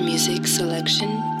Music selection.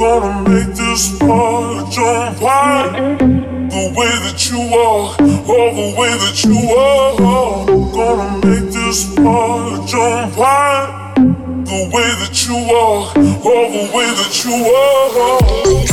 gonna make this part jump high, The way that you walk, oh the way that you walk. Gonna make this part jump high, The way that you walk, oh the way that you walk.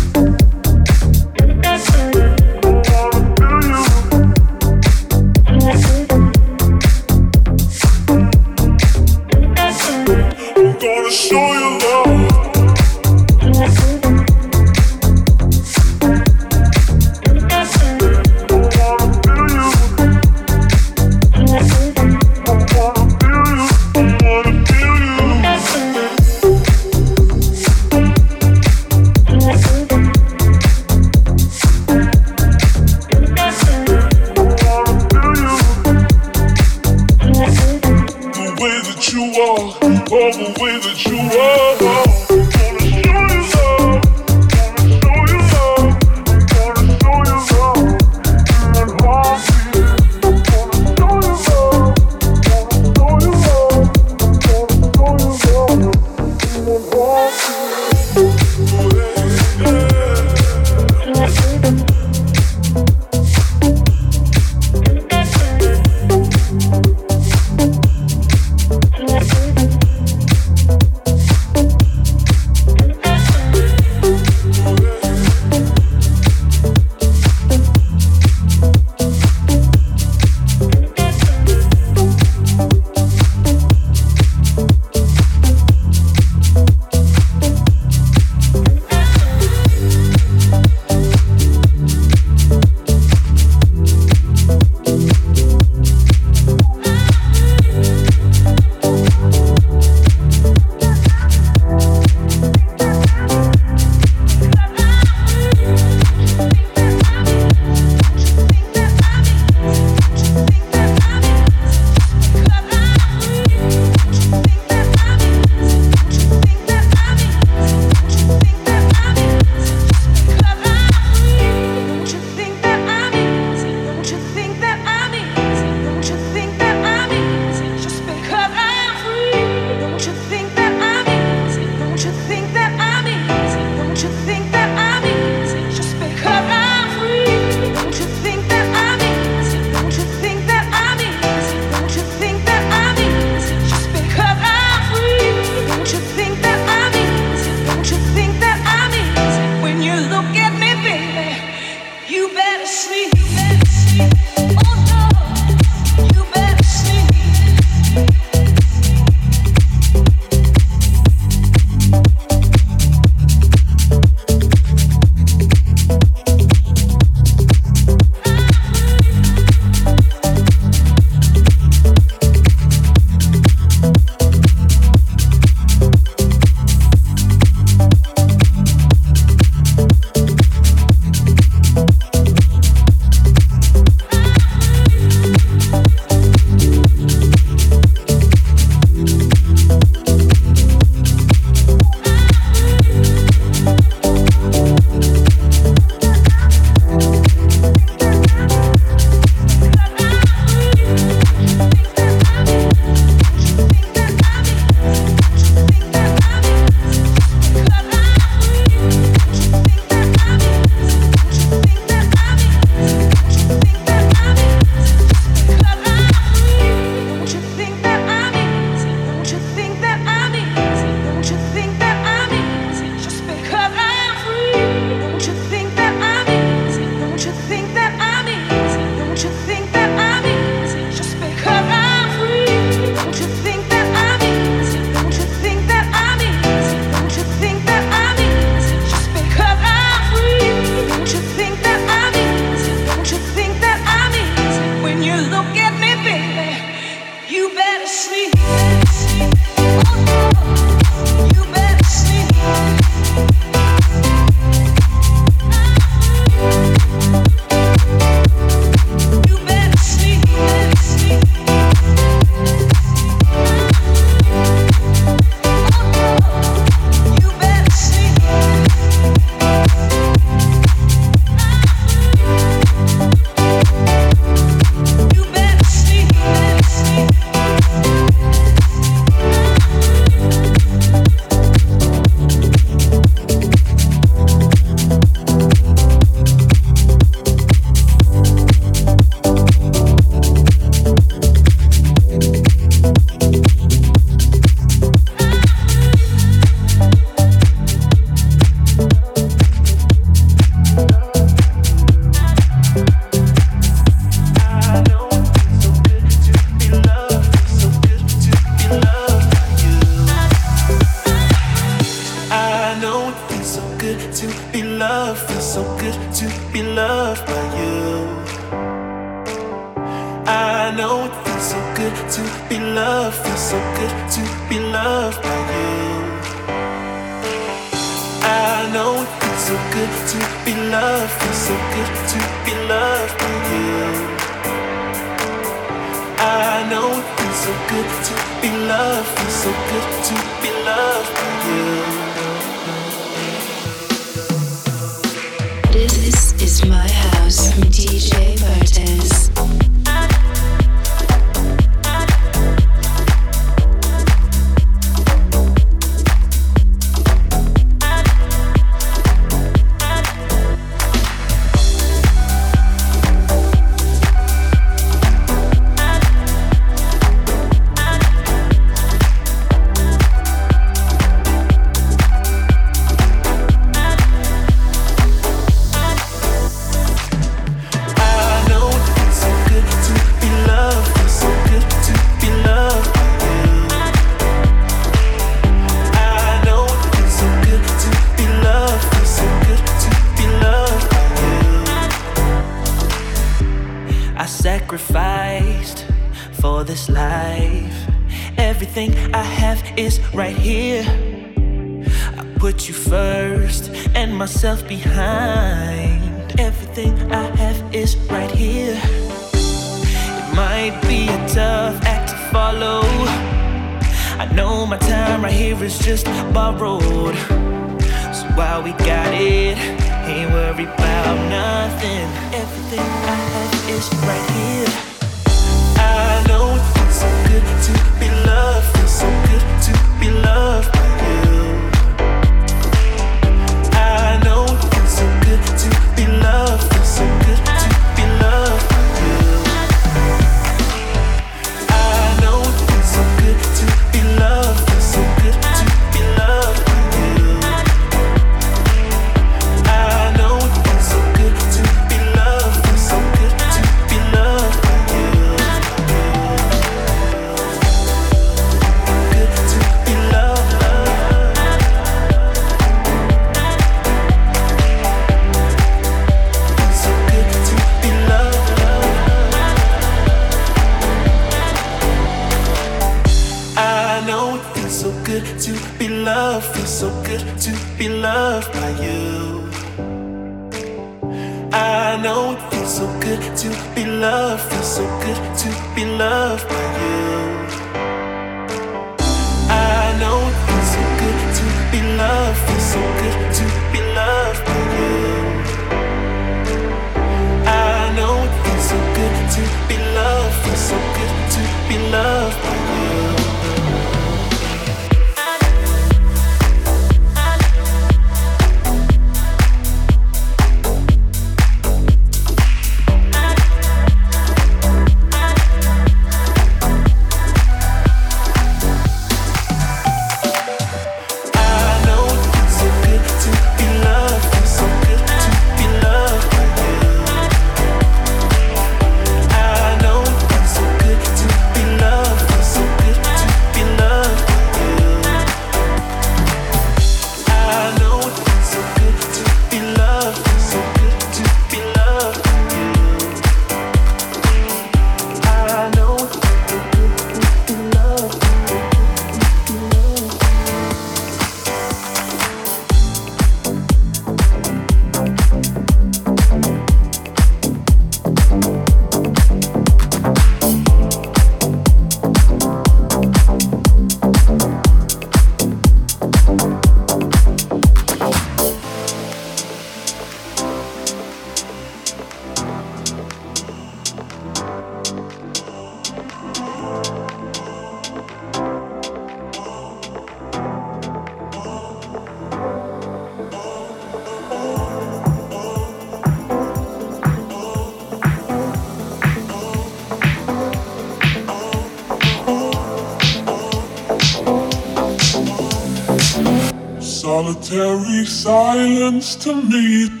Solitary silence to me.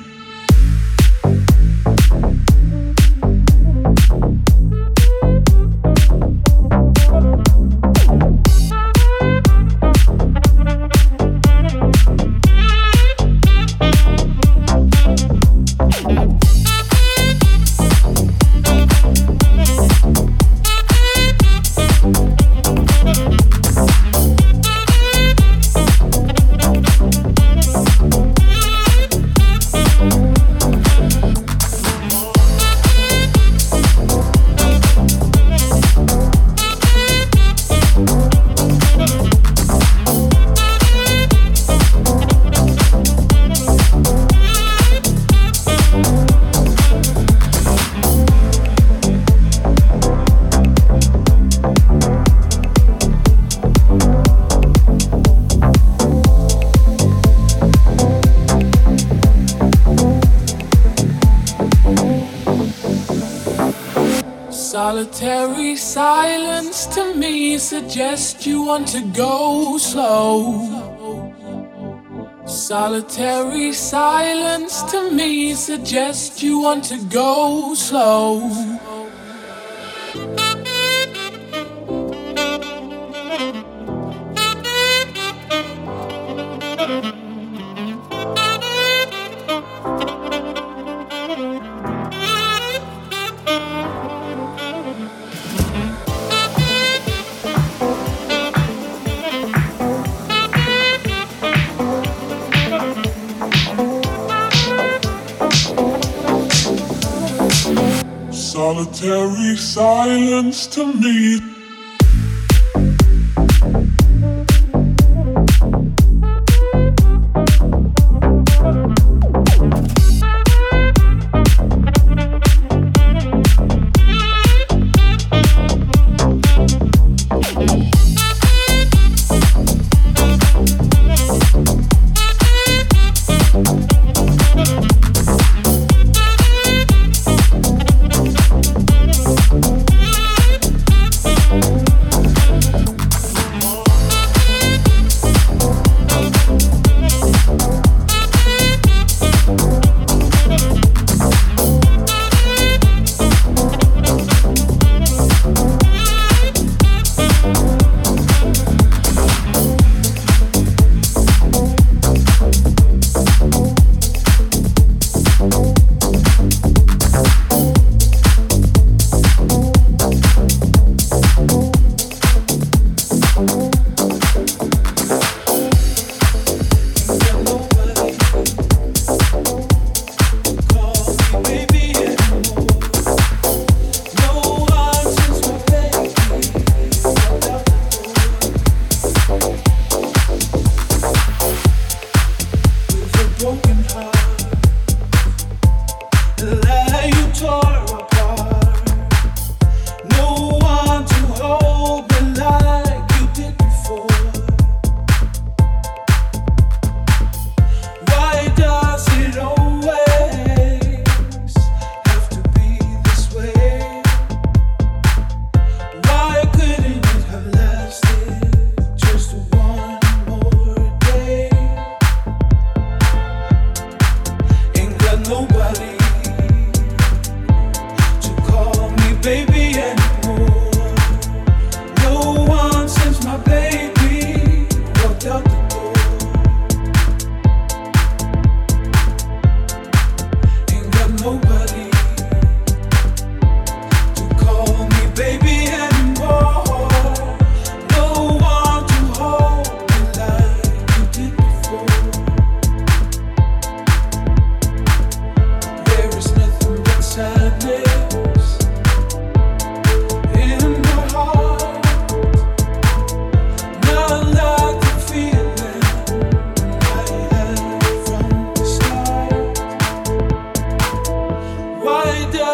Me suggests you want to go slow. Solitary silence to me suggests you want to go slow. To me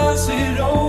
was it over?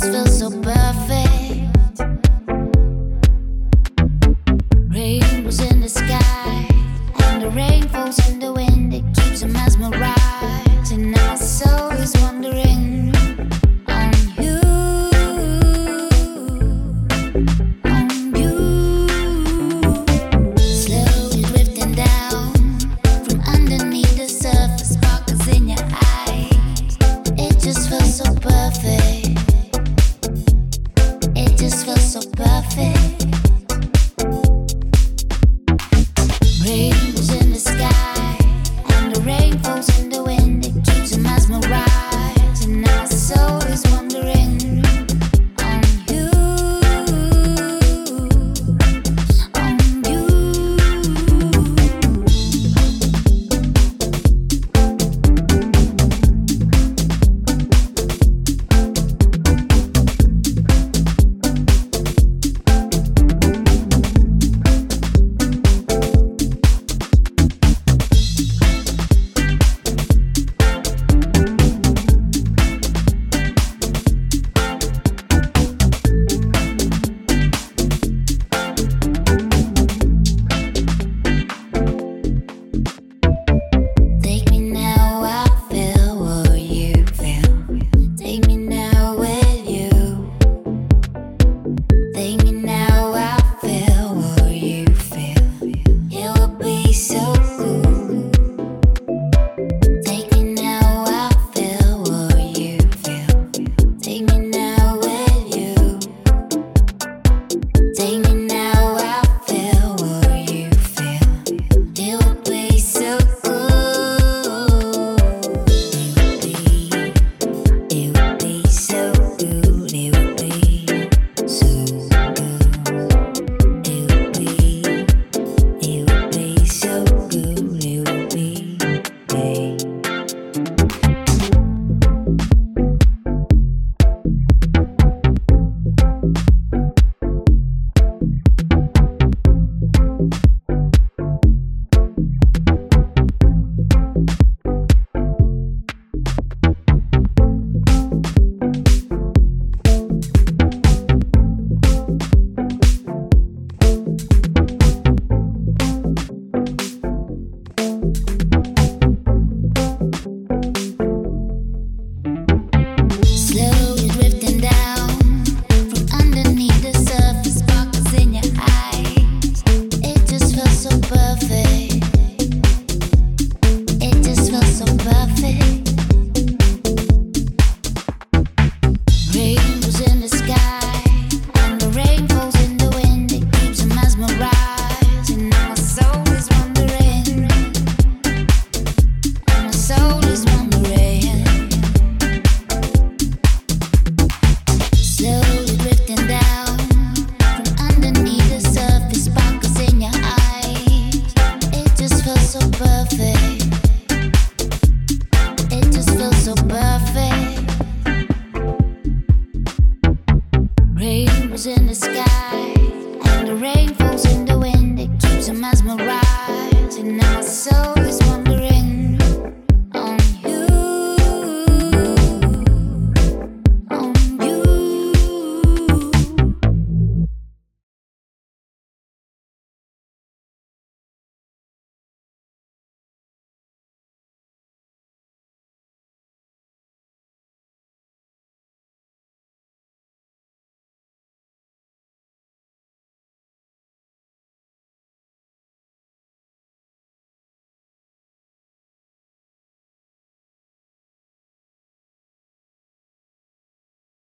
feel so bad.